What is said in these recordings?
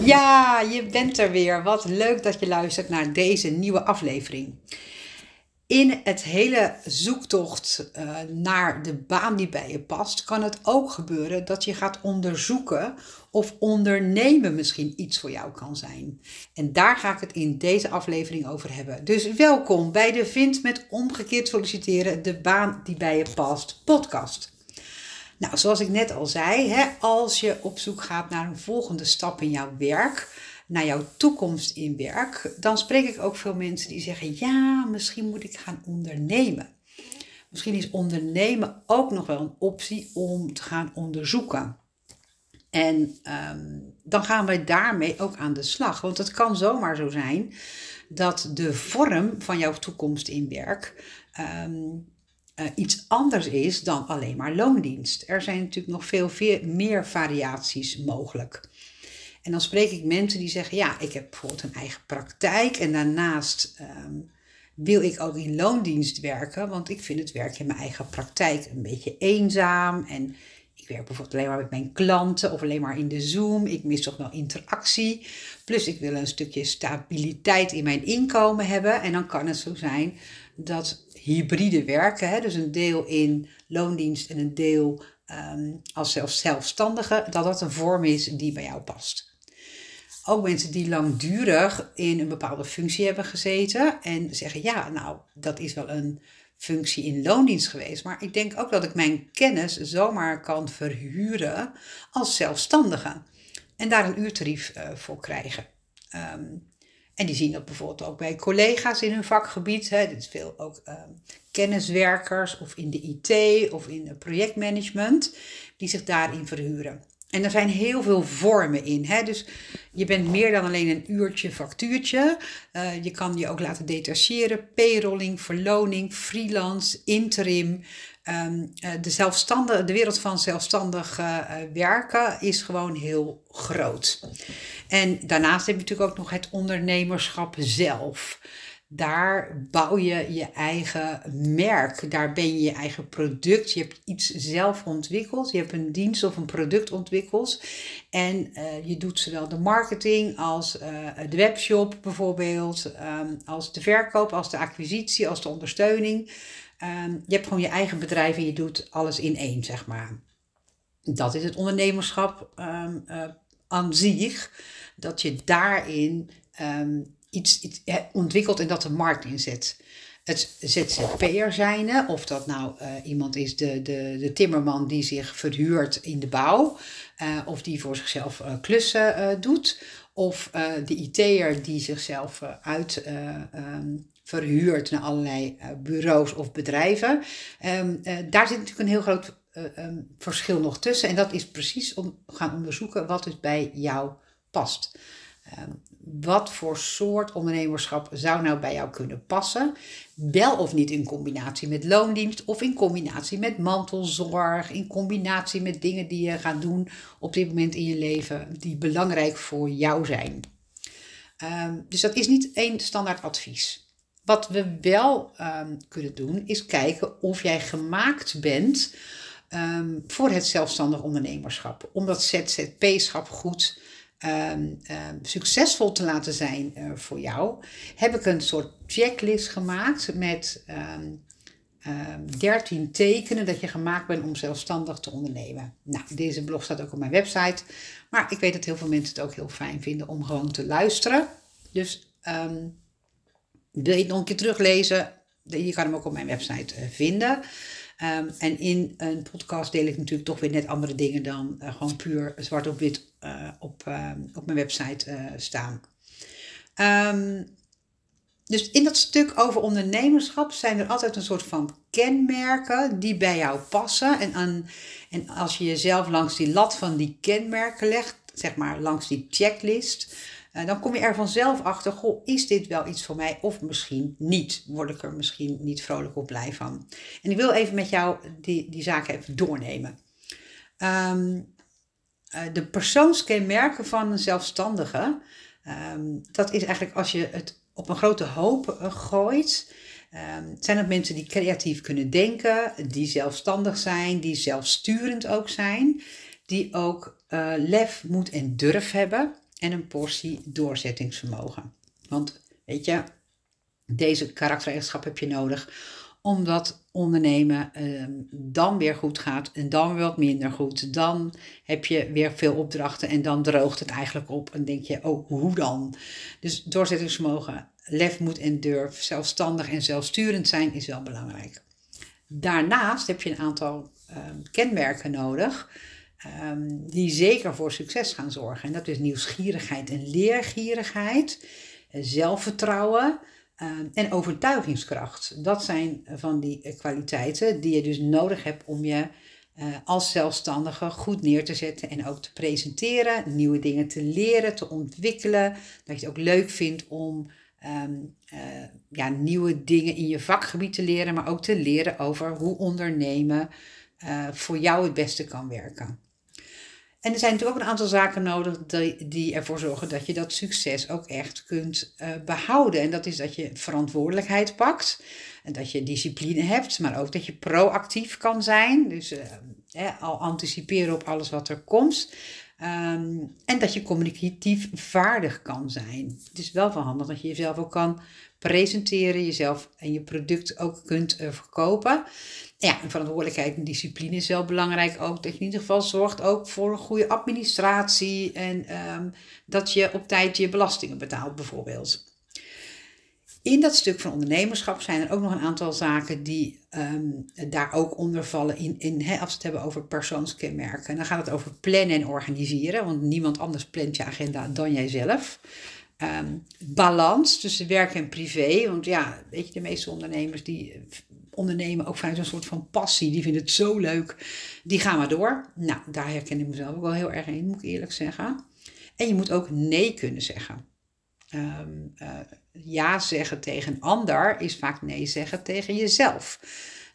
Ja, je bent er weer. Wat leuk dat je luistert naar deze nieuwe aflevering. In het hele zoektocht uh, naar de baan die bij je past, kan het ook gebeuren dat je gaat onderzoeken of ondernemen misschien iets voor jou kan zijn. En daar ga ik het in deze aflevering over hebben. Dus welkom bij de Vind met omgekeerd solliciteren, de baan die bij je past podcast. Nou, zoals ik net al zei, hè, als je op zoek gaat naar een volgende stap in jouw werk, naar jouw toekomst in werk, dan spreek ik ook veel mensen die zeggen: ja, misschien moet ik gaan ondernemen. Misschien is ondernemen ook nog wel een optie om te gaan onderzoeken. En um, dan gaan wij daarmee ook aan de slag. Want het kan zomaar zo zijn dat de vorm van jouw toekomst in werk um, uh, iets anders is dan alleen maar loondienst. Er zijn natuurlijk nog veel, meer variaties mogelijk. En dan spreek ik mensen die zeggen: Ja, ik heb bijvoorbeeld een eigen praktijk en daarnaast um, wil ik ook in loondienst werken, want ik vind het werk in mijn eigen praktijk een beetje eenzaam. En ik werk bijvoorbeeld alleen maar met mijn klanten of alleen maar in de Zoom. Ik mis toch wel interactie. Plus ik wil een stukje stabiliteit in mijn inkomen hebben. En dan kan het zo zijn dat hybride werken, hè, dus een deel in loondienst en een deel um, als zelfstandige, dat dat een vorm is die bij jou past. Ook mensen die langdurig in een bepaalde functie hebben gezeten en zeggen, ja, nou, dat is wel een functie in loondienst geweest, maar ik denk ook dat ik mijn kennis zomaar kan verhuren als zelfstandige en daar een uurtarief uh, voor krijgen. Um, en die zien dat bijvoorbeeld ook bij collega's in hun vakgebied. Hè. Dit is veel ook um, kenniswerkers of in de IT of in projectmanagement die zich daarin verhuren. En er zijn heel veel vormen in. Hè? Dus je bent meer dan alleen een uurtje factuurtje. Uh, je kan je ook laten detacheren, payrolling, verloning, freelance, interim. Um, de, zelfstandige, de wereld van zelfstandig uh, werken is gewoon heel groot. En daarnaast heb je natuurlijk ook nog het ondernemerschap zelf. Daar bouw je je eigen merk. Daar ben je je eigen product. Je hebt iets zelf ontwikkeld. Je hebt een dienst of een product ontwikkeld. En uh, je doet zowel de marketing als uh, de webshop bijvoorbeeld. Um, als de verkoop, als de acquisitie, als de ondersteuning. Um, je hebt gewoon je eigen bedrijf en je doet alles in één, zeg maar. Dat is het ondernemerschap um, aan zich. Dat je daarin iets, ontwikkelt en dat de markt inzet. Het ZZP'er zijn, of dat nou uh, iemand is, de, de, de timmerman die zich verhuurt in de bouw, uh, of die voor zichzelf uh, klussen doet, of de IT'er die zichzelf uit um, verhuurt naar allerlei bureaus of bedrijven. Um, daar zit natuurlijk een heel groot um, verschil nog tussen. En dat is precies om gaan onderzoeken wat dus bij jou past. Um, wat voor soort ondernemerschap zou nou bij jou kunnen passen? Wel of niet in combinatie met loondienst of in combinatie met mantelzorg, in combinatie met dingen die je gaat doen op dit moment in je leven die belangrijk voor jou zijn. Um, dus dat is niet één standaard advies. Wat we wel um, kunnen doen is kijken of jij gemaakt bent voor het zelfstandig ondernemerschap. Om dat ZZP-schap goed um, um, succesvol te laten zijn uh, voor jou, heb ik een soort checklist gemaakt met um, 13 tekenen dat je gemaakt bent om zelfstandig te ondernemen. Nou, deze blog staat ook op mijn website, maar ik weet dat heel veel mensen het ook heel fijn vinden om gewoon te luisteren. Dus wil je het nog een keer teruglezen? Je kan hem ook op mijn website uh, vinden. Um, en in een podcast deel ik natuurlijk toch weer net andere dingen dan uh, gewoon puur zwart op wit uh, op, uh, op mijn website staan. Um, dus in dat stuk over ondernemerschap zijn er altijd een soort van kenmerken die bij jou passen. En, en als je jezelf langs die lat van die kenmerken legt, zeg maar langs die checklist, uh, dan kom je er vanzelf achter, goh, is dit wel iets voor mij of misschien niet? Word ik er misschien niet vrolijk of blij van? En ik wil even met jou die, die zaken even doornemen. Um, uh, de persoonskenmerken van een zelfstandige, um, dat is eigenlijk als je het op een grote hoop uh, gooit, um, zijn het mensen die creatief kunnen denken, die zelfstandig zijn, die zelfsturend ook zijn, die ook lef, moed en durf hebben en een portie doorzettingsvermogen. Want weet je, deze karaktereigenschap heb je nodig omdat ondernemen uh, dan weer goed gaat en dan weer wat minder goed. Dan heb je weer veel opdrachten en dan droogt het eigenlijk op en denk je, oh, hoe dan? Dus doorzettingsvermogen, lef, moed en durf, zelfstandig en zelfsturend zijn is wel belangrijk. Daarnaast heb je een aantal um, kenmerken nodig um, die zeker voor succes gaan zorgen. En dat is nieuwsgierigheid en leergierigheid, zelfvertrouwen Ehm, en overtuigingskracht. Dat zijn van die eh, kwaliteiten die je dus nodig hebt om je als zelfstandige goed neer te zetten en ook te presenteren, nieuwe dingen te leren, te ontwikkelen. Dat je het ook leuk vindt om uh, ja, nieuwe dingen in je vakgebied te leren, maar ook te leren over hoe ondernemen voor jou het beste kan werken. En er zijn natuurlijk ook een aantal zaken nodig die, die ervoor zorgen dat je dat succes ook echt kunt uh, behouden. En dat is dat je verantwoordelijkheid pakt. En dat je discipline hebt, maar ook dat je proactief kan zijn. Dus uh, al anticiperen op alles wat er komt. Um, en dat je communicatief vaardig kan zijn. Het is wel van handig dat je jezelf ook kan presenteren, jezelf en je product ook kunt uh, verkopen ja, en verantwoordelijkheid en discipline is wel belangrijk ook. Dat je in ieder geval zorgt ook voor een goede administratie en um, dat je op tijd je belastingen betaalt bijvoorbeeld. In dat stuk van ondernemerschap zijn er ook nog een aantal zaken die um, daar ook onder vallen. In, in, als we het hebben over persoonskenmerken. Dan gaat het over plannen en organiseren. Want niemand anders plant je agenda dan jijzelf. Um, balans tussen werk en privé. Want ja, weet je, de meeste ondernemers die ondernemen ook vanuit een soort van passie. Die vinden het zo leuk. Die gaan maar door. Nou, daar herken ik mezelf ook wel heel erg in, moet ik eerlijk zeggen. En je moet ook nee kunnen zeggen. Um, uh, ja zeggen tegen een ander is vaak nee zeggen tegen jezelf.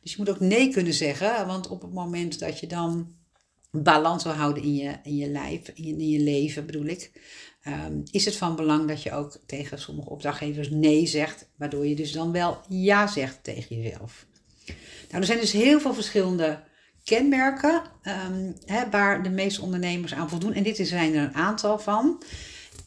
Dus je moet ook nee kunnen zeggen, want op het moment dat je dan balans wil houden in je, in je lijf, in je leven bedoel ik, um, is het van belang dat je ook tegen sommige opdrachtgevers nee zegt, waardoor je dus dan wel ja zegt tegen jezelf. Nou, er zijn dus heel veel verschillende kenmerken um, hè, waar de meeste ondernemers aan voldoen. En dit zijn er een aantal van.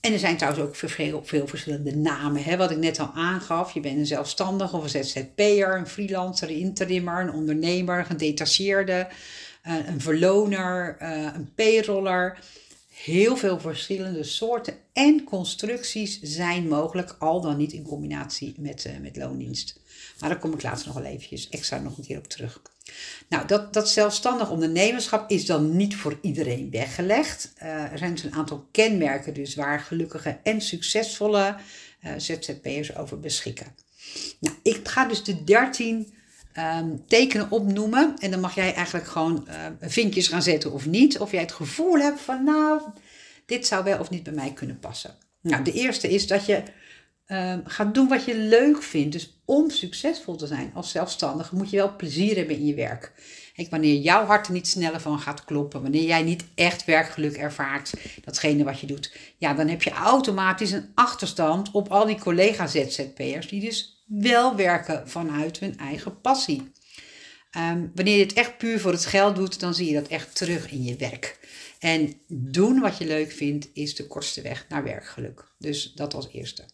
En er zijn trouwens ook veel, veel verschillende namen. Hè? Wat ik net al aangaf. Je bent een zelfstandige of een ZZP'er, een freelancer, een interimmer, een ondernemer, een gedetacheerde, uh, een verloner, uh, een payroller. Heel veel verschillende soorten en constructies zijn mogelijk, al dan niet in combinatie met, uh, met loondienst. Maar daar kom ik later nog wel eventjes extra nog een keer op terug. Nou, dat, dat zelfstandig ondernemerschap is dan niet voor iedereen weggelegd. Uh, er zijn dus een aantal kenmerken dus waar gelukkige en succesvolle uh, ZZP'ers over beschikken. Nou, ik ga dus de 13 um, ehm, tekenen opnoemen. En dan mag jij eigenlijk gewoon uh, vinkjes gaan zetten of niet. Of jij het gevoel hebt van nou, dit zou wel of niet bij mij kunnen passen. Nou, de eerste is dat je um, gaat doen wat je leuk vindt. Dus om succesvol te zijn als zelfstandige moet je wel plezier hebben in je werk. Kijk, wanneer jouw hart er niet sneller van gaat kloppen, wanneer jij niet echt werkgeluk ervaart, datgene wat je doet, ja, dan heb je automatisch een achterstand op al die collega-ZZP'ers die dus wel werken vanuit hun eigen passie. Um, wanneer je het echt puur voor het geld doet, dan zie je dat echt terug in je werk. En doen wat je leuk vindt is de kortste weg naar werkgeluk. Dus dat als eerste.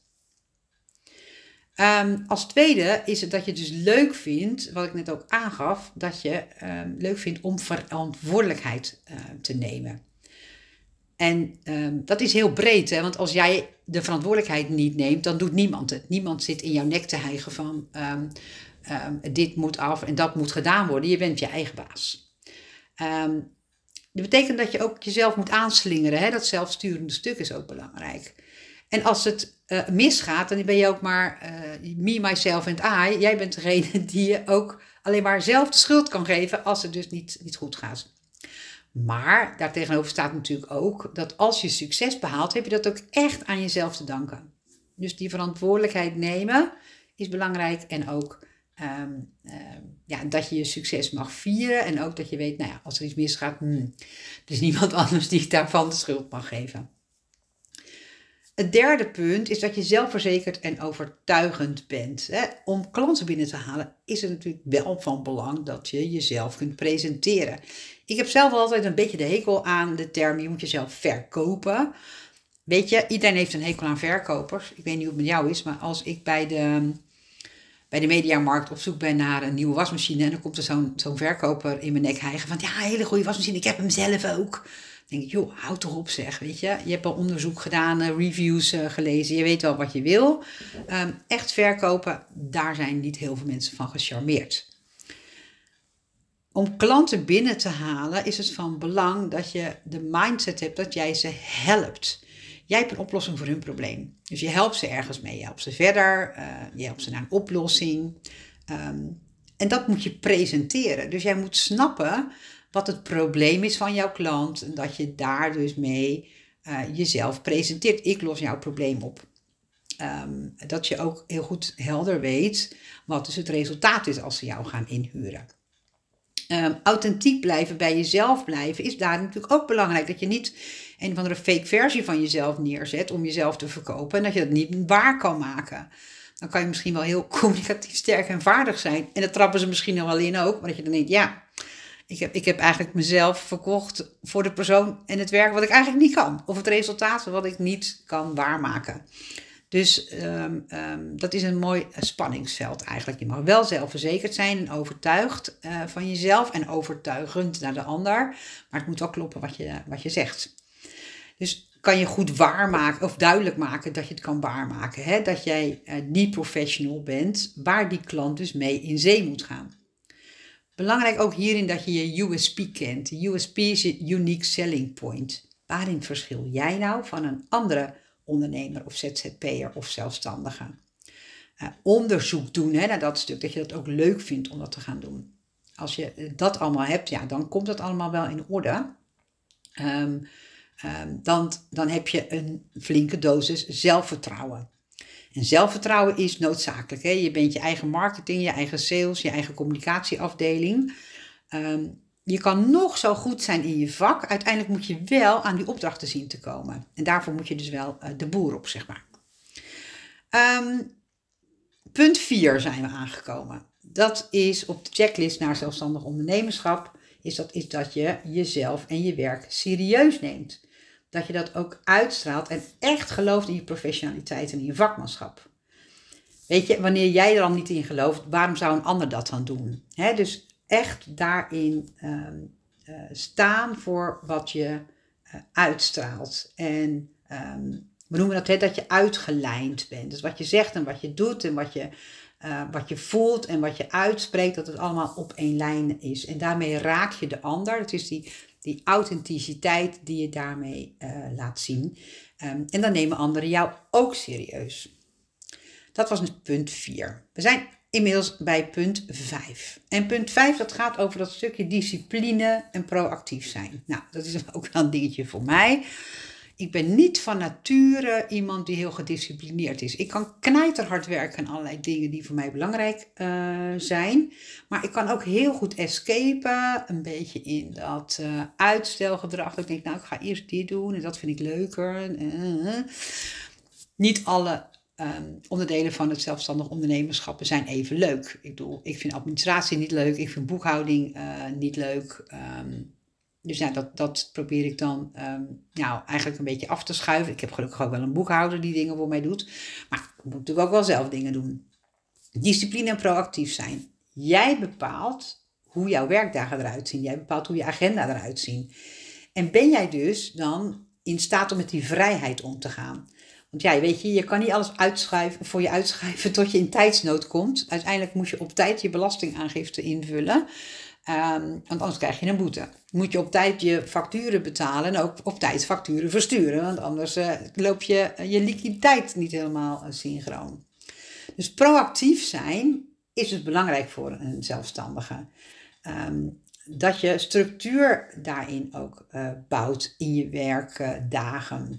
Um, als tweede is het dat je dus leuk vindt, wat ik net ook aangaf, dat je um, leuk vindt om verantwoordelijkheid te nemen. En dat is heel breed, hè? want als jij de verantwoordelijkheid niet neemt, dan doet niemand het. Niemand zit in jouw nek te hijgen van dit moet af en dat moet gedaan worden. Je bent je eigen baas. dat betekent dat je ook jezelf moet aanslingeren. Hè? Dat zelfsturende stuk is ook belangrijk. En als het uh, misgaat, dan ben je ook maar uh, me, myself en I. Jij bent degene die je ook alleen maar zelf de schuld kan geven als het dus niet, niet goed gaat. Maar daartegenover staat natuurlijk ook dat als je succes behaalt, heb je dat ook echt aan jezelf te danken. Dus die verantwoordelijkheid nemen is belangrijk en ook um, um, ja, dat je je succes mag vieren en ook dat je weet, nou ja, als er iets misgaat, hmm, er is niemand anders die daarvan de schuld mag geven. Het derde punt is dat je zelfverzekerd en overtuigend bent. Om klanten binnen te halen is het natuurlijk wel van belang dat je jezelf kunt presenteren. Ik heb zelf altijd een beetje de hekel aan de term je moet jezelf verkopen. weet je, iedereen heeft een hekel aan verkopers. Ik weet niet hoe het met jou is, maar als ik bij de, bij de mediamarkt op zoek ben naar een nieuwe wasmachine en dan komt er zo'n zo'n verkoper in mijn nek hijgen van ja, hele goede wasmachine, ik heb hem zelf ook. Denk ik, joh, houd toch op zeg, weet je. Je hebt al onderzoek gedaan, eh, reviews uh, gelezen, je weet wel wat je wil. Um, echt verkopen, daar zijn niet heel veel mensen van gecharmeerd. Om klanten binnen te halen is het van belang dat je de mindset hebt dat jij ze helpt. Jij hebt een oplossing voor hun probleem. Dus je helpt ze ergens mee. Je helpt ze verder. Uh, je helpt ze naar een oplossing. Um, en dat moet je presenteren. Dus jij moet snappen wat het probleem is van jouw klant. En dat je daar dus mee uh, jezelf presenteert. Ik los jouw probleem op. Um, dat je ook heel goed helder weet wat dus het resultaat is als ze jou gaan inhuren. Um, authentiek blijven, bij jezelf blijven, is daar natuurlijk ook belangrijk. Dat je niet een of andere fake versie van jezelf neerzet om jezelf te verkopen en dat je dat niet waar kan maken. Dan kan je misschien wel heel communicatief sterk en vaardig zijn. En dat trappen ze misschien wel in ook, maar dat je dan denkt, ja, ik heb, ik heb eigenlijk mezelf verkocht voor de persoon en het werk wat ik eigenlijk niet kan. Of het resultaat wat ik niet kan waarmaken. Dus um, um, dat is een mooi spanningsveld eigenlijk. Je mag wel zelfverzekerd zijn en overtuigd uh, van jezelf en overtuigend naar de ander. Maar het moet wel kloppen wat je, wat je zegt. Dus kan je goed waarmaken of duidelijk maken dat je het kan waarmaken. Hè? Dat jij uh, niet professional bent, waar die klant dus mee in zee moet gaan. Belangrijk ook hierin dat je je USP kent. De USP is je unique selling point. Waarin verschil jij nou van een andere ondernemer of ZZP'er of zelfstandige? Uh, onderzoek doen hè, naar dat stuk, dat je dat ook leuk vindt om dat te gaan doen. Als je dat allemaal hebt, ja, dan komt dat allemaal wel in orde. Um, um, dan, dan heb je een flinke dosis zelfvertrouwen. En zelfvertrouwen is noodzakelijk. Hè? Je bent je eigen marketing, je eigen sales, je eigen communicatieafdeling. Um, je kan nog zo goed zijn in je vak. Uiteindelijk moet je wel aan die opdrachten zien te komen. En daarvoor moet je dus wel uh, de boer op, zeg maar. Um, punt 4 zijn we aangekomen. Dat is op de checklist naar zelfstandig ondernemerschap. Is dat, is dat je jezelf en je werk serieus neemt. Dat je dat ook uitstraalt en echt gelooft in je professionaliteit en in je vakmanschap. Weet je, wanneer jij er al niet in gelooft, waarom zou een ander dat dan doen? He, dus echt daarin um, uh, staan voor wat je uh, uitstraalt. En um, we noemen dat hè, dat je uitgelijnd bent. Dus wat je zegt en wat je doet en wat je, uh, wat je voelt en wat je uitspreekt, dat het allemaal op één lijn is. En daarmee raak je de ander. Het is die, die authenticiteit die je daarmee laat zien. Um, en dan nemen anderen jou ook serieus. Dat was punt 4. We zijn inmiddels bij punt 5. En punt 5 dat gaat over dat stukje discipline en proactief zijn. Nou, dat is ook wel een dingetje voor mij. Ik ben niet van nature iemand die heel gedisciplineerd is. Ik kan knijterhard werken aan allerlei dingen die voor mij belangrijk uh, zijn. Maar ik kan ook heel goed escapen, een beetje in dat uh, uitstelgedrag. Dat ik denk, nou, ik ga eerst dit doen en dat vind ik leuker. Uh, niet alle um, onderdelen van het zelfstandig ondernemerschap zijn even leuk. Ik bedoel, ik vind administratie niet leuk, ik vind boekhouding niet leuk. Um, dus ja, dat, dat probeer ik dan um, nou, eigenlijk een beetje af te schuiven. Ik heb gelukkig ook wel een boekhouder die dingen voor mij doet. Maar ik moet natuurlijk ook wel zelf dingen doen. Discipline en proactief zijn. Jij bepaalt hoe jouw werkdagen eruit zien. Jij bepaalt hoe je agenda eruit ziet. En ben jij dus dan in staat om met die vrijheid om te gaan? Want ja, weet je, je kan niet alles uitschuiven, voor je uitschrijven tot je in tijdsnood komt. Uiteindelijk moet je op tijd je belastingaangifte invullen. Um, want anders krijg je een boete. Moet je op tijd je facturen betalen en ook op tijd facturen versturen. Want anders uh, loop je je liquiditeit niet helemaal uh, synchroon. Dus proactief zijn is dus belangrijk voor een zelfstandige. Um, dat je structuur daarin ook bouwt in je werkdagen.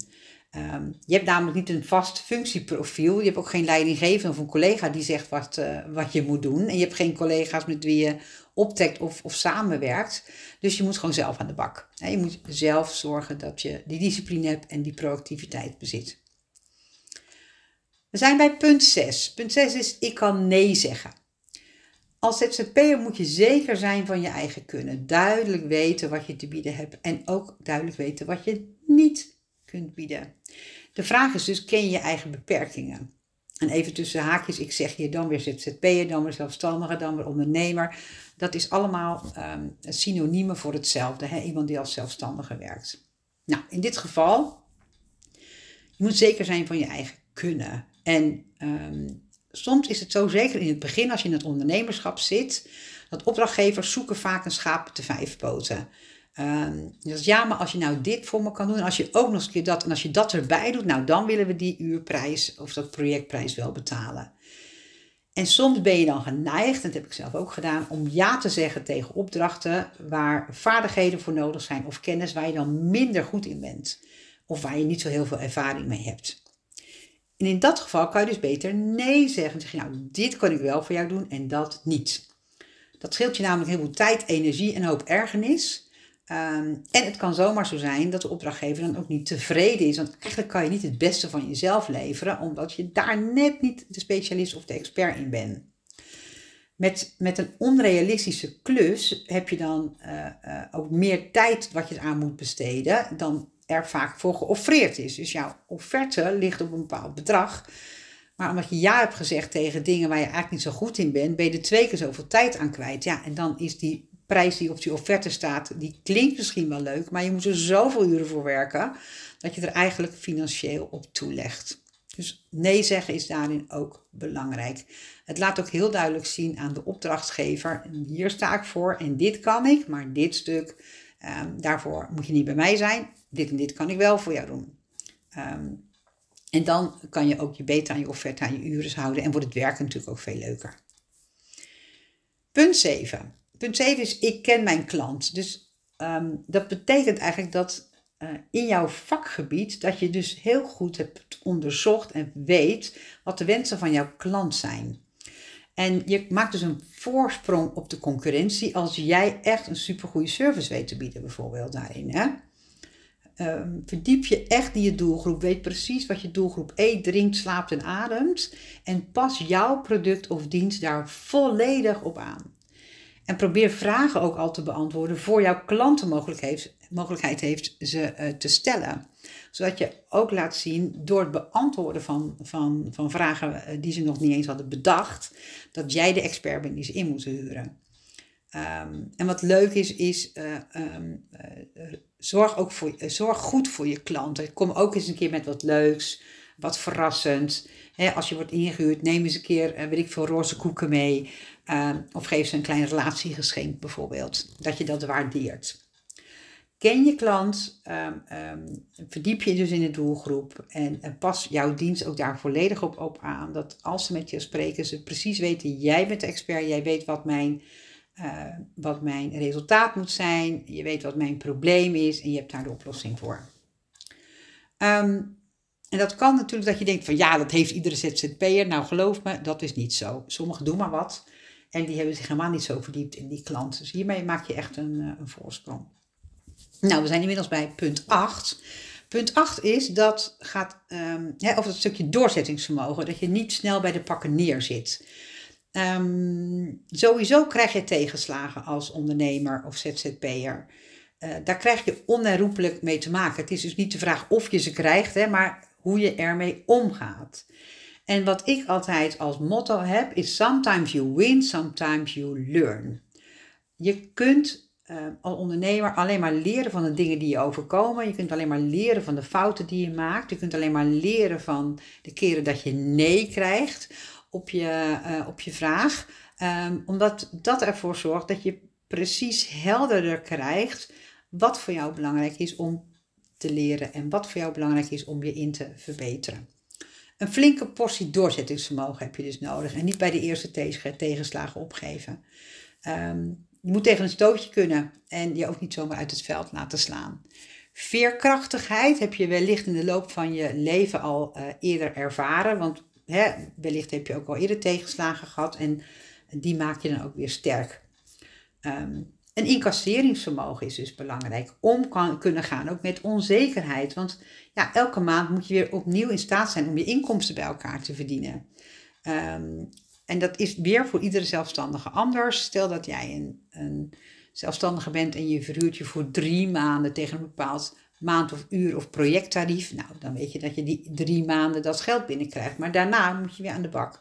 Um, je hebt namelijk niet een vast functieprofiel. Je hebt ook geen leidinggevende of een collega die zegt wat, uh, wat je moet doen. En je hebt geen collega's met wie je optrekt of, of samenwerkt. Dus je moet gewoon zelf aan de bak. je moet zelf zorgen dat je die discipline hebt en die proactiviteit bezit. We zijn bij punt 6. Punt 6 is ik kan nee zeggen. Als ZZP'er moet je zeker zijn van je eigen kunnen. Duidelijk weten wat je te bieden hebt en ook duidelijk weten wat je niet kunt bieden. De vraag is dus, ken je je eigen beperkingen? En even tussen haakjes, ik zeg hier dan weer ZZP'er, dan weer zelfstandige, dan weer ondernemer. Dat is allemaal um, synoniemen voor hetzelfde. Hè? Iemand die als zelfstandige werkt. Nou, in dit geval, je moet zeker zijn van je eigen kunnen. En um, soms is het zo, zeker in het begin als je in het ondernemerschap zit, dat opdrachtgevers zoeken vaak een schaap te vijf poten. Um, dus ja, maar als je nou dit voor me kan doen, en als je ook nog eens een keer dat, en als je dat erbij doet, nou dan willen we die uurprijs of dat projectprijs wel betalen. En soms ben je dan geneigd, en dat heb ik zelf ook gedaan, om ja te zeggen tegen opdrachten waar vaardigheden voor nodig zijn of kennis waar je dan minder goed in bent. Of waar je niet zo heel veel ervaring mee hebt. En in dat geval kan je dus beter nee zeggen. Zeg je, nou, dit kan ik wel voor jou doen en dat niet. Dat scheelt je namelijk heel veel tijd, energie en hoop ergernis. Ehm, en het kan zomaar zo zijn dat de opdrachtgever dan ook niet tevreden is. Want eigenlijk kan je niet het beste van jezelf leveren, omdat je daar net niet de specialist of de expert in bent. Met, met een onrealistische klus heb je dan uh, uh, ook meer tijd wat je aan moet besteden dan er vaak voor geoffreerd is. Dus jouw offerte ligt op een bepaald bedrag. Maar omdat je ja hebt gezegd tegen dingen waar je eigenlijk niet zo goed in bent, ben je er twee keer zoveel tijd aan kwijt. Ja, en dan is die prijs die op die offerte staat, die klinkt misschien wel leuk, maar je moet er zoveel uren voor werken dat je er eigenlijk financieel op toelegt. Dus nee zeggen is daarin ook belangrijk. Het laat ook heel duidelijk zien aan de opdrachtgever: hier sta ik voor en dit kan ik, maar dit stuk, um, daarvoor moet je niet bij mij zijn. Dit en dit kan ik wel voor jou doen. Um, en dan kan je ook je beter aan je offerte, aan je uren houden en wordt het werken natuurlijk ook veel leuker. Punt 7. Punt 7 is, ik ken mijn klant. Dus um, dat betekent eigenlijk dat uh, in jouw vakgebied, dat je dus heel goed hebt onderzocht en weet wat de wensen van jouw klant zijn. En je maakt dus een voorsprong op de concurrentie als jij echt een supergoeie service weet te bieden, bijvoorbeeld daarin. Hè? Um, verdiep je echt in je doelgroep. Weet precies wat je doelgroep eet, drinkt, slaapt en ademt. En pas jouw product of dienst daar volledig op aan. En probeer vragen ook al te beantwoorden voor jouw klant de mogelijkheid, mogelijkheid heeft ze uh, te stellen. Zodat je ook laat zien door het beantwoorden van, van, van vragen eh, die ze nog niet eens hadden bedacht, dat jij de expert bent die ze in moeten huren. Um, en wat leuk is, is um, uh, zorg, ook voor, zorg goed voor je klanten. Kom ook eens een keer met wat leuks, wat verrassend. Als je wordt ingehuurd, neem eens een keer, weet ik veel, roze koeken mee. Um, of geef ze een klein relatiegeschenk bijvoorbeeld. Dat je dat waardeert. Ken je klant, um, um, verdiep je dus in de doelgroep en, en, pas jouw dienst ook daar volledig op, op aan. Dat als ze met je spreken, ze precies weten, jij bent de expert, jij weet wat mijn uh, wat mijn resultaat moet zijn. Je weet wat mijn probleem is en je hebt daar de oplossing voor. En dat kan natuurlijk dat je denkt van ja, dat heeft iedere ZZP'er. Nou geloof me, dat is niet zo. Sommigen doen maar wat en die hebben zich helemaal niet zo verdiept in die klant. Dus hiermee maak je echt een, uh, een voorsprong. Nou, we zijn inmiddels bij punt 8. Punt 8 is dat gaat um, hè, dat stukje doorzettingsvermogen. Dat je niet snel bij de pakken neerzit. Um, sowieso krijg je tegenslagen als ondernemer of ZZP'er. Uh, daar krijg je onherroepelijk mee te maken. Het is dus niet de vraag of je ze krijgt, hè, maar hoe je ermee omgaat. En wat ik altijd als motto heb is: sometimes you win, sometimes you learn. Je kunt uh, als ondernemer alleen maar leren van de dingen die je overkomen. Je kunt alleen maar leren van de fouten die je maakt. Je kunt alleen maar leren van de keren dat je nee krijgt op je, uh, op je vraag. Um, omdat dat ervoor zorgt dat je precies helderder krijgt wat voor jou belangrijk is om te leren en wat voor jou belangrijk is om je in te verbeteren. Een flinke portie doorzettingsvermogen heb je dus nodig en niet bij de eerste tegenslagen opgeven. Um, je moet tegen een stootje kunnen en je ook niet zomaar uit het veld laten slaan. Veerkrachtigheid heb je wellicht in de loop van je leven al uh, eerder ervaren, want hè, wellicht heb je ook al eerder tegenslagen gehad en die maak je dan ook weer sterk. Um, een incasseringsvermogen is dus belangrijk. Om kan, kunnen gaan ook met onzekerheid. Want ja, elke maand moet je weer opnieuw in staat zijn om je inkomsten bij elkaar te verdienen. Um, en dat is weer voor iedere zelfstandige anders. Stel dat jij een, een zelfstandige bent en je verhuurt je voor drie maanden tegen een bepaald maand of uur of projecttarief. Nou, dan weet je dat je die drie maanden dat geld binnenkrijgt. Maar daarna moet je weer aan de bak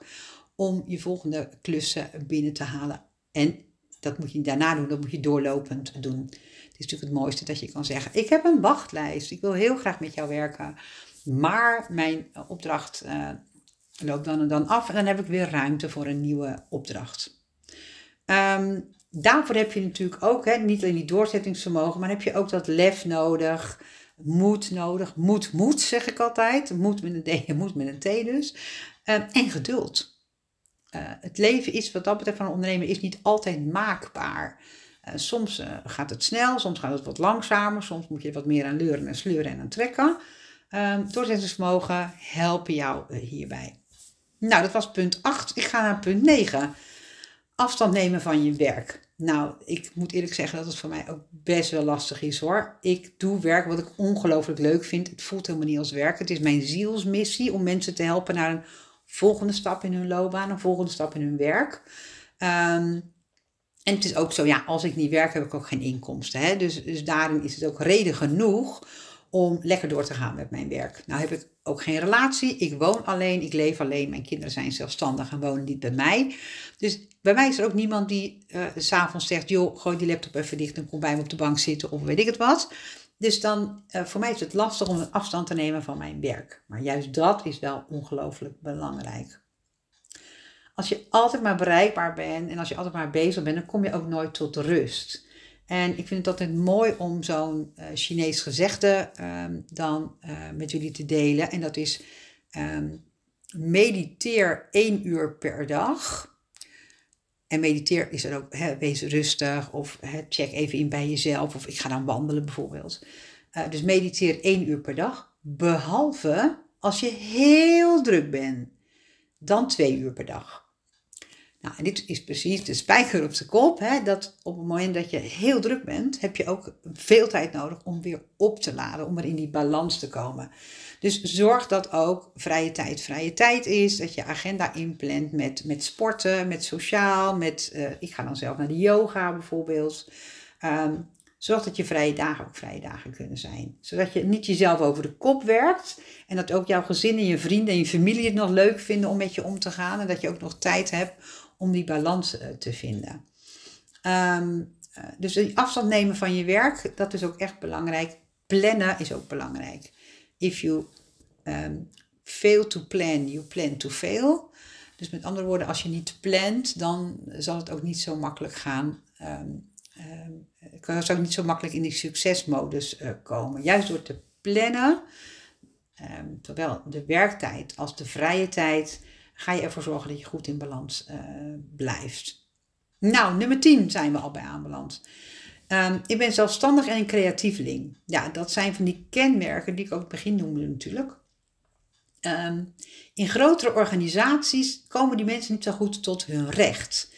om je volgende klussen binnen te halen. En dat moet je daarna doen, dat moet je doorlopend doen. Het is natuurlijk het mooiste dat je kan zeggen: Ik heb een wachtlijst, ik wil heel graag met jou werken. Maar mijn opdracht uh, loopt dan en dan af en dan heb ik weer ruimte voor een nieuwe opdracht. Um, daarvoor heb je natuurlijk ook, hè, niet alleen die doorzettingsvermogen, maar heb je ook dat lef nodig, moed nodig. Moed, moed zeg ik altijd. Moed met een D, moed met een T dus. Uh, en geduld. Uh, het leven is wat dat betreft van een ondernemer is niet altijd maakbaar. Uh, soms gaat het snel, soms gaat het wat langzamer, soms moet je wat meer aan leuren en sleuren en aan trekken. doorzettingsvermogen helpen jou hierbij. Nou, dat was punt 8. Ik ga naar punt 9 afstand nemen van je werk. Nou, ik moet eerlijk zeggen dat het voor mij ook best wel lastig is hoor. Ik doe werk wat ik ongelooflijk leuk vind. Het voelt helemaal niet als werk. Het is mijn zielsmissie om mensen te helpen naar een volgende stap in hun loopbaan, een volgende stap in hun werk. Um, en het is ook zo, ja, als ik niet werk, heb ik ook geen inkomsten. Hè? Dus, dus daarin is het ook reden genoeg om lekker door te gaan met mijn werk. Nou heb ik ook geen relatie. Ik woon alleen, ik leef alleen. Mijn kinderen zijn zelfstandig en wonen niet bij mij. Dus bij mij is er ook niemand die uh, s'avonds zegt: joh, gooi die laptop even dicht en kom bij me op de bank zitten of weet ik het wat. Dus dan, uh, voor mij is het lastig om een afstand te nemen van mijn werk. Maar juist dat is wel ongelooflijk belangrijk. Als je altijd maar bereikbaar bent en als je altijd maar bezig bent, dan kom je ook nooit tot rust. En ik vind het altijd mooi om zo'n uh, Chinees gezegde um, dan uh, met jullie te delen. En dat is um, mediteer één uur per dag. En mediteer is dan ook, wees rustig of check even in bij jezelf. Of ik ga dan wandelen bijvoorbeeld. Uh, dus mediteer één uur per dag. Behalve als je heel druk bent. Dan twee uur per dag. Nou, en dit is precies de spijker op de kop. Hè, dat op het moment dat je heel druk bent, heb je ook veel tijd nodig om weer op te laden, om er in die balans te komen. Dus zorg dat ook vrije tijd vrije tijd is. Dat je agenda inplant met, met sporten, met sociaal, met, uh, ik ga dan zelf naar de yoga bijvoorbeeld. Um, zorg dat je vrije dagen ook vrije dagen kunnen zijn. Zodat je niet jezelf over de kop werkt. En dat ook jouw gezin en je vrienden en je familie het nog leuk vinden om met je om te gaan. En dat je ook nog tijd hebt om die balans eh, te vinden. Um, dus afstand nemen van je werk, dat is ook echt belangrijk. Plannen is ook belangrijk. If you um, fail to plan, you plan to fail. Dus met andere woorden, als je niet plant, dan zal het ook niet zo makkelijk gaan. Um, um, kan ook niet zo makkelijk in die succesmodus uh, komen. Juist door te plannen, um, zowel de werktijd als de vrije tijd, ga je ervoor zorgen dat je goed in balans uh, blijft. Nou, nummer 10 zijn we al bij aanbeland. Um, ik ben zelfstandig en een creatieveling. Ja, dat zijn van die kenmerken die ik ook het begin noemde natuurlijk. Um, in grotere organisaties komen die mensen niet zo goed tot hun recht.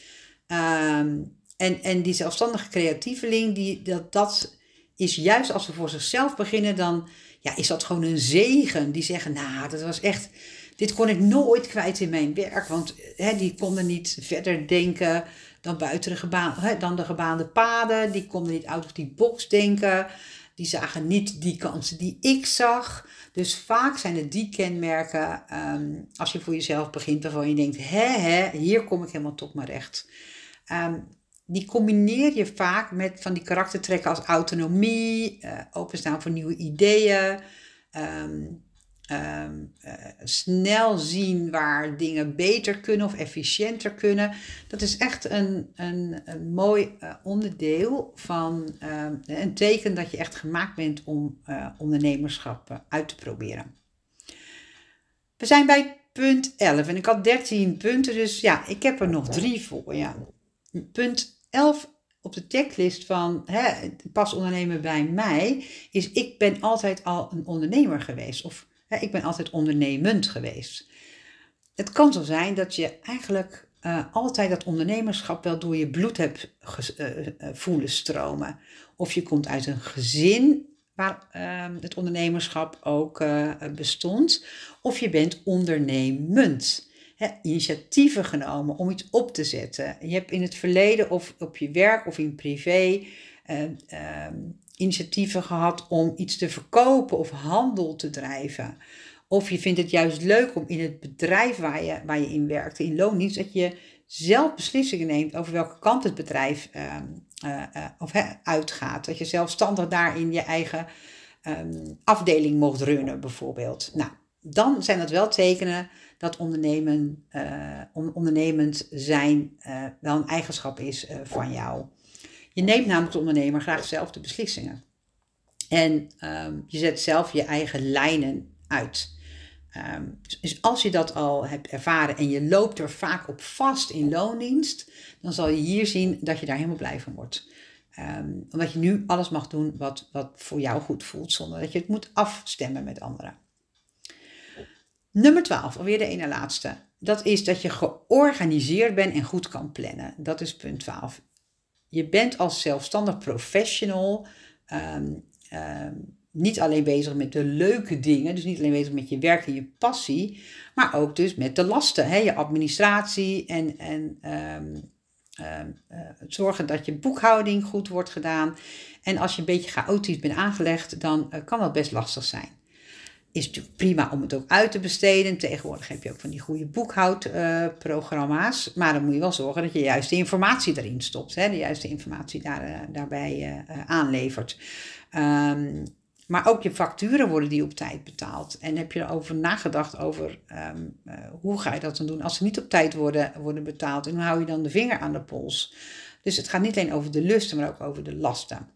Um, en, en die zelfstandige creatieveling, die, dat, dat is juist als ze voor zichzelf beginnen, dan ja, is dat gewoon een zegen. Die zeggen, nou, dat was echt dit kon ik nooit kwijt in mijn werk, want hè, die konden niet verder denken dan buiten de, gebaan, hè, dan de gebaande paden. Die konden niet out of die box denken. Die zagen niet die kansen die ik zag. Dus vaak zijn het die kenmerken, um, als je voor jezelf begint, waarvan je denkt, hè, hè, hier kom ik helemaal tot mijn recht. Um, die combineer je vaak met van die karaktertrekken als autonomie, uh, openstaan voor nieuwe ideeën, um, um, uh, snel zien waar dingen beter kunnen of efficiënter kunnen. Dat is echt een, een, een mooi uh, onderdeel van uh, een teken dat je echt gemaakt bent om ondernemerschap uit te proberen. We zijn bij punt 11 en ik had 13 punten, dus ja, ik heb er nog drie voor. Ja. Punt 11 op de checklist van hè, pas ondernemen bij mij is ik ben altijd al een ondernemer geweest. Of ik ben altijd ondernemend geweest. Het kan zo zijn dat je eigenlijk uh, altijd dat ondernemerschap wel door je bloed hebt uh, voelen stromen. Of je komt uit een gezin waar uh, het ondernemerschap ook bestond. Of je bent ondernemend. Initiatieven genomen om iets op te zetten. Je hebt in het verleden of op je werk of in privé ehm, initiatieven gehad om iets te verkopen of handel te drijven. Of je vindt het juist leuk om in het bedrijf waar je, waar je in werkt, in loondienst, dat je zelf beslissingen neemt over welke kant het bedrijf ehm, eh, eh, of, uitgaat. Dat je zelfstandig daarin je eigen um, afdeling mocht runnen, bijvoorbeeld. Nou, dan zijn dat wel tekenen dat ondernemen, uh, ondernemend zijn wel een eigenschap is van jou. Je neemt namelijk de ondernemer graag zelf de beslissingen. En um, je zet zelf je eigen lijnen uit. Um, dus als je dat al hebt ervaren en je loopt er vaak op vast in loondienst, dan zal je hier zien dat je daar helemaal blij van wordt. Um, omdat je nu alles mag doen wat, wat voor jou goed voelt, zonder dat je het moet afstemmen met anderen. Nummer 12, alweer de ene laatste. Dat is dat je georganiseerd bent en goed kan plannen. Dat is punt 12. Je bent als zelfstandig professional um, niet alleen bezig met de leuke dingen, dus niet alleen bezig met je werk en je passie, maar ook dus met de lasten, hè, je administratie en, en um, zorgen dat je boekhouding goed wordt gedaan. En als je een beetje chaotisch bent aangelegd, dan uh, kan dat best lastig zijn. Is natuurlijk prima om het ook uit te besteden. Tegenwoordig heb je ook van die goede boekhoudprogramma's. Uh, maar dan moet je wel zorgen dat je de informatie erin stopt. Hè, de juiste informatie daar, daarbij aanlevert. Um, maar ook je facturen worden die op tijd betaald. En heb je erover nagedacht over ehm, eh, hoe ga je dat dan doen als ze niet op tijd worden, worden betaald? En hoe hou je dan de vinger aan de pols? Dus het gaat niet alleen over de lusten, maar ook over de lasten.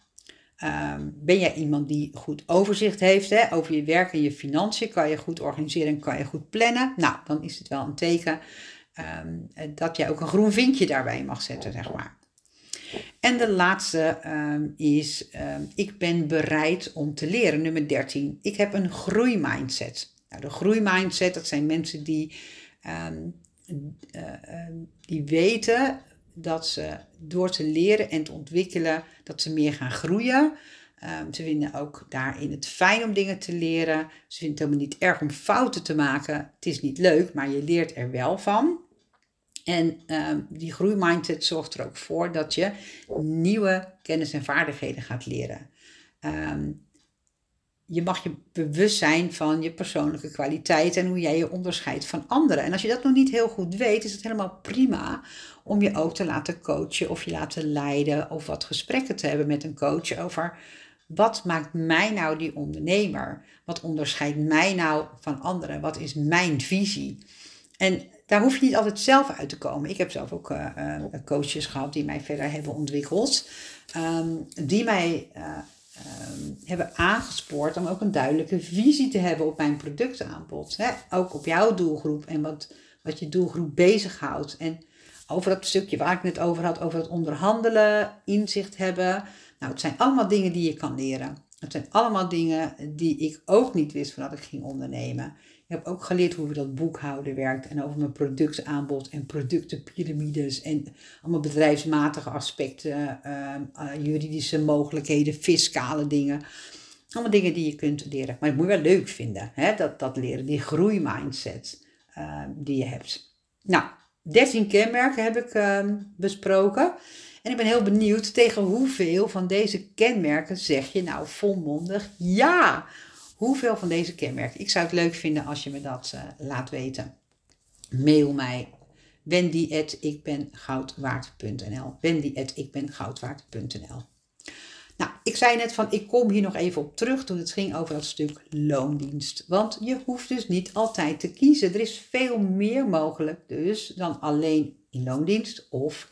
Um, ben jij iemand die goed overzicht heeft hè, over je werk en je financiën? Kan je goed organiseren en kan je goed plannen? Nou, dan is het wel een teken um, dat jij ook een groen vinkje daarbij mag zetten, zeg maar. En de laatste um, is, ik ben bereid om te leren. Nummer 13. Ik heb een groeimindset. Nou, de groeimindset, dat zijn mensen die, uh, die weten dat ze door te leren en te ontwikkelen, dat ze meer gaan groeien. ze vinden ook daarin het fijn om dingen te leren. Ze vinden het helemaal niet erg om fouten te maken. Het is niet leuk, maar je leert er wel van. En uh, die groeimindset zorgt er ook voor dat je nieuwe kennis en vaardigheden gaat leren. Um, je mag je bewust zijn van je persoonlijke kwaliteit en hoe jij je onderscheidt van anderen. En als je dat nog niet heel goed weet, is het helemaal prima om je ook te laten coachen of je laten leiden of wat gesprekken te hebben met een coach over wat maakt mij nou die ondernemer? Wat onderscheidt mij nou van anderen? Wat is mijn visie? En daar hoef je niet altijd zelf uit te komen. Ik heb zelf ook uh, coaches gehad die mij verder hebben ontwikkeld. Um, die mij uh, um, hebben aangespoord om ook een duidelijke visie te hebben op mijn productaanbod. Hè? Ook op jouw doelgroep en wat, wat je doelgroep bezighoudt. En over dat stukje waar ik het over had, over het onderhandelen, inzicht hebben. Nou, het zijn allemaal dingen die je kan leren. Het zijn allemaal dingen die ik ook niet wist voordat ik ging ondernemen. Ik heb ook geleerd hoe we dat boekhouden werkt en over mijn productaanbod en productenpyramides en allemaal bedrijfsmatige aspecten, uh, juridische mogelijkheden, fiscale dingen. Allemaal dingen die je kunt leren. Maar het moet je wel leuk vinden, hè? Dat, dat leren, die groeimindset uh, die je hebt. Nou, 13 kenmerken heb ik uh, besproken. En ik ben heel benieuwd tegen hoeveel van deze kenmerken zeg je nou volmondig ja. Hoeveel van deze kenmerken? Ik zou het leuk vinden als je me dat uh, laat weten. Mail mij wendy.ikbengoudwaard.nl wendy.ikbengoudwaard.nl Nou, ik zei net van ik kom hier nog even op terug toen het ging over dat stuk loondienst. Want je hoeft dus niet altijd te kiezen. Er is veel meer mogelijk dus dan alleen in loondienst of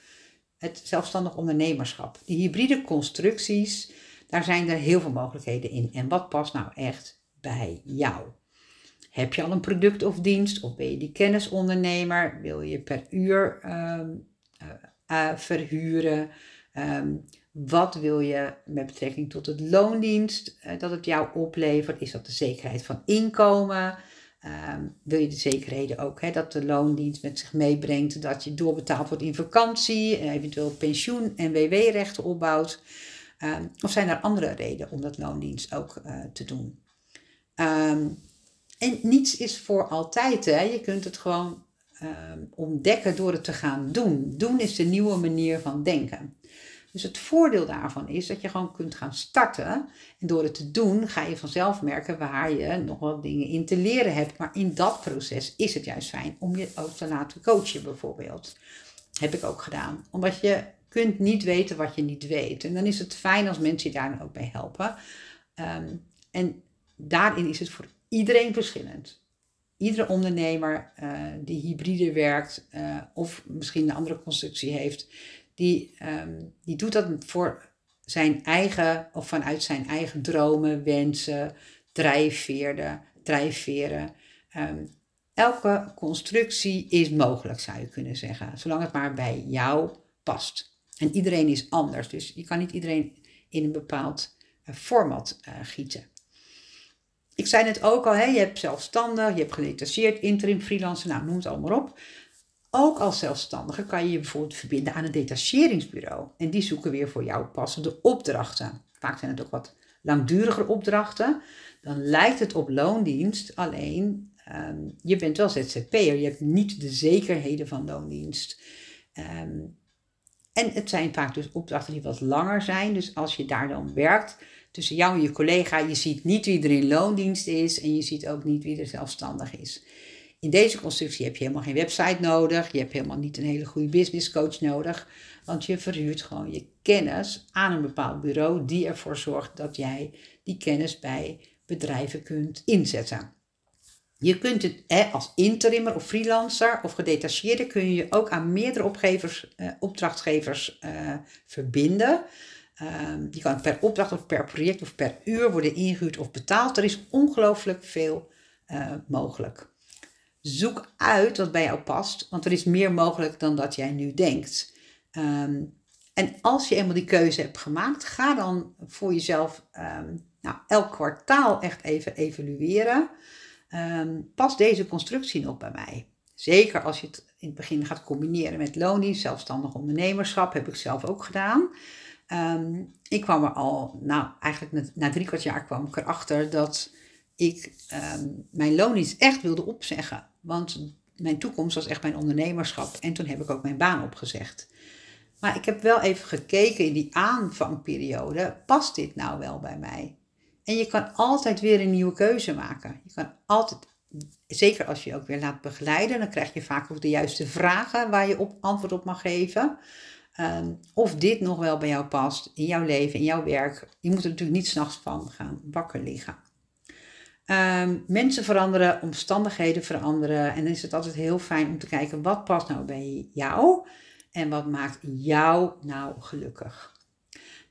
het zelfstandig ondernemerschap. Die hybride constructies, daar zijn er heel veel mogelijkheden in. En wat past nou echt bij jou? Heb je al een product of dienst of ben je die kennisondernemer? Wil je per uur um, uh, verhuren? Um, wat wil je met betrekking tot het loondienst uh, dat het jou oplevert? Is dat de zekerheid van inkomen? Um, wil je de zekerheden ook hè, dat de loondienst met zich meebrengt dat je doorbetaald wordt in vakantie, eventueel pensioen en WW-rechten opbouwt? Um, of zijn er andere redenen om dat loondienst ook uh, te doen? Um, en niets is voor altijd. Hè? Je kunt het gewoon ontdekken door het te gaan doen. Doen is de nieuwe manier van denken. Dus het voordeel daarvan is dat je gewoon kunt gaan starten. En door het te doen ga je vanzelf merken waar je nog wat dingen in te leren hebt. Maar in dat proces is het juist fijn om je ook te laten coachen bijvoorbeeld. Heb ik ook gedaan. Omdat je kunt niet weten wat je niet weet. En dan is het fijn als mensen je daar dan ook bij helpen. Ehm, en daarin is het voor iedereen verschillend. Iedere ondernemer uh, die hybride werkt uh, of misschien een andere constructie heeft, die, um, die doet dat voor zijn eigen of vanuit zijn eigen dromen, wensen, drijfveren. drijfveren. Um, elke constructie is mogelijk, zou je kunnen zeggen, zolang het maar bij jou past. En iedereen is anders, dus je kan niet iedereen in een bepaald uh, format gieten. Ik zei het ook al, hè, je hebt zelfstandig, je hebt gedetacheerd, interim, freelancer, nou noem het allemaal op. Ook als zelfstandige kan je je bijvoorbeeld verbinden aan een detacheringsbureau. En die zoeken weer voor jou passende opdrachten. Vaak zijn het ook wat langdurige opdrachten. Dan lijkt het op loondienst, alleen um, je bent wel ZZP'er. Je hebt niet de zekerheden van loondienst. Um, en het zijn vaak dus opdrachten die wat langer zijn. Dus als je daar dan werkt, tussen jou en je collega. Je ziet niet wie er in loondienst is en je ziet ook niet wie er zelfstandig is. In deze constructie heb je helemaal geen website nodig. Je hebt helemaal niet een hele goede business coach nodig. Want je verhuurt gewoon je kennis aan een bepaald bureau die ervoor zorgt dat jij die kennis bij bedrijven kunt inzetten. Je kunt het hè, als interimmer of freelancer of gedetacheerde kun je ook aan meerdere opgevers, eh, opdrachtgevers eh, verbinden. Um, je kan per opdracht of per project of per uur worden ingehuurd of betaald. Er is ongelooflijk veel uh, mogelijk. Zoek uit wat bij jou past, want er is meer mogelijk dan dat jij nu denkt. Um, en als je eenmaal die keuze hebt gemaakt, ga dan voor jezelf um, nou, elk kwartaal echt even evalueren. Past deze constructie nog bij mij? Zeker als je het in het begin gaat combineren met loondienst, zelfstandig ondernemerschap, heb ik zelf ook gedaan. Um, ik kwam er al, nou eigenlijk na, na drie kwart jaar kwam ik erachter dat ik um, mijn loondienst echt wilde opzeggen. Want mijn toekomst was echt mijn ondernemerschap. En toen heb ik ook mijn baan opgezegd. Maar ik heb wel even gekeken in die aanvangperiode, past dit nou wel bij mij? En je kan altijd weer een nieuwe keuze maken. Je kan altijd, zeker als je je ook weer laat begeleiden, dan krijg je vaak ook de juiste vragen waar je op antwoord op mag geven. Um, of dit nog wel bij jou past in jouw leven, in jouw werk. Je moet er natuurlijk niet s'nachts van gaan wakker liggen. Um, mensen veranderen, omstandigheden veranderen. En dan is het altijd heel fijn om te kijken wat past nou bij jou en wat maakt jou nou gelukkig.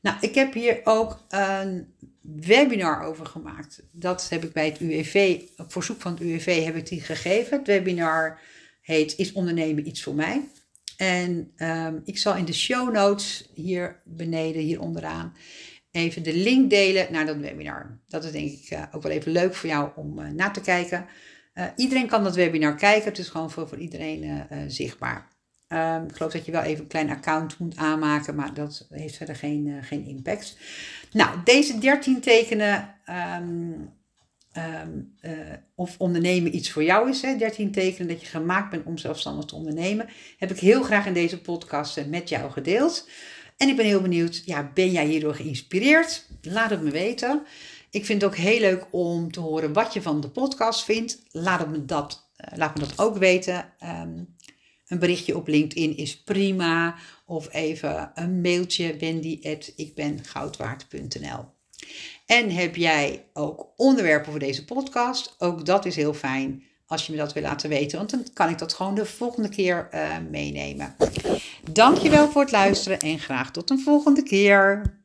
Nou, ik heb hier ook een webinar over gemaakt. Dat heb ik bij het UWV, op verzoek van het UWV heb ik die gegeven. Het webinar heet Is ondernemen iets voor mij? En um, ik zal in de show notes hier beneden, hier onderaan, even de link delen naar dat webinar. Dat is denk ik uh, ook wel even leuk voor jou om uh, na te kijken. Uh, iedereen kan dat webinar kijken, het is gewoon voor, voor iedereen zichtbaar. Um, ik geloof dat je wel even een klein account moet aanmaken, maar dat heeft verder geen, geen impact. Nou, deze 13 tekenen um, Um, uh, of ondernemen iets voor jou is, hè, 13 tekenen dat je gemaakt bent om zelfstandig te ondernemen, heb ik heel graag in deze podcast uh, met jou gedeeld. En ik ben heel benieuwd, ja, ben jij hierdoor geïnspireerd? Laat het me weten. Ik vind het ook heel leuk om te horen wat je van de podcast vindt. Laat, me dat, uh, laat me dat ook weten. Um, een berichtje op LinkedIn is prima. Of even een mailtje wendy.ikbengoudwaard.nl en heb jij ook onderwerpen voor deze podcast? Ook dat is heel fijn als je me dat wil laten weten, want dan kan ik dat gewoon de volgende keer uh, meenemen. Dankjewel voor het luisteren en graag tot een volgende keer.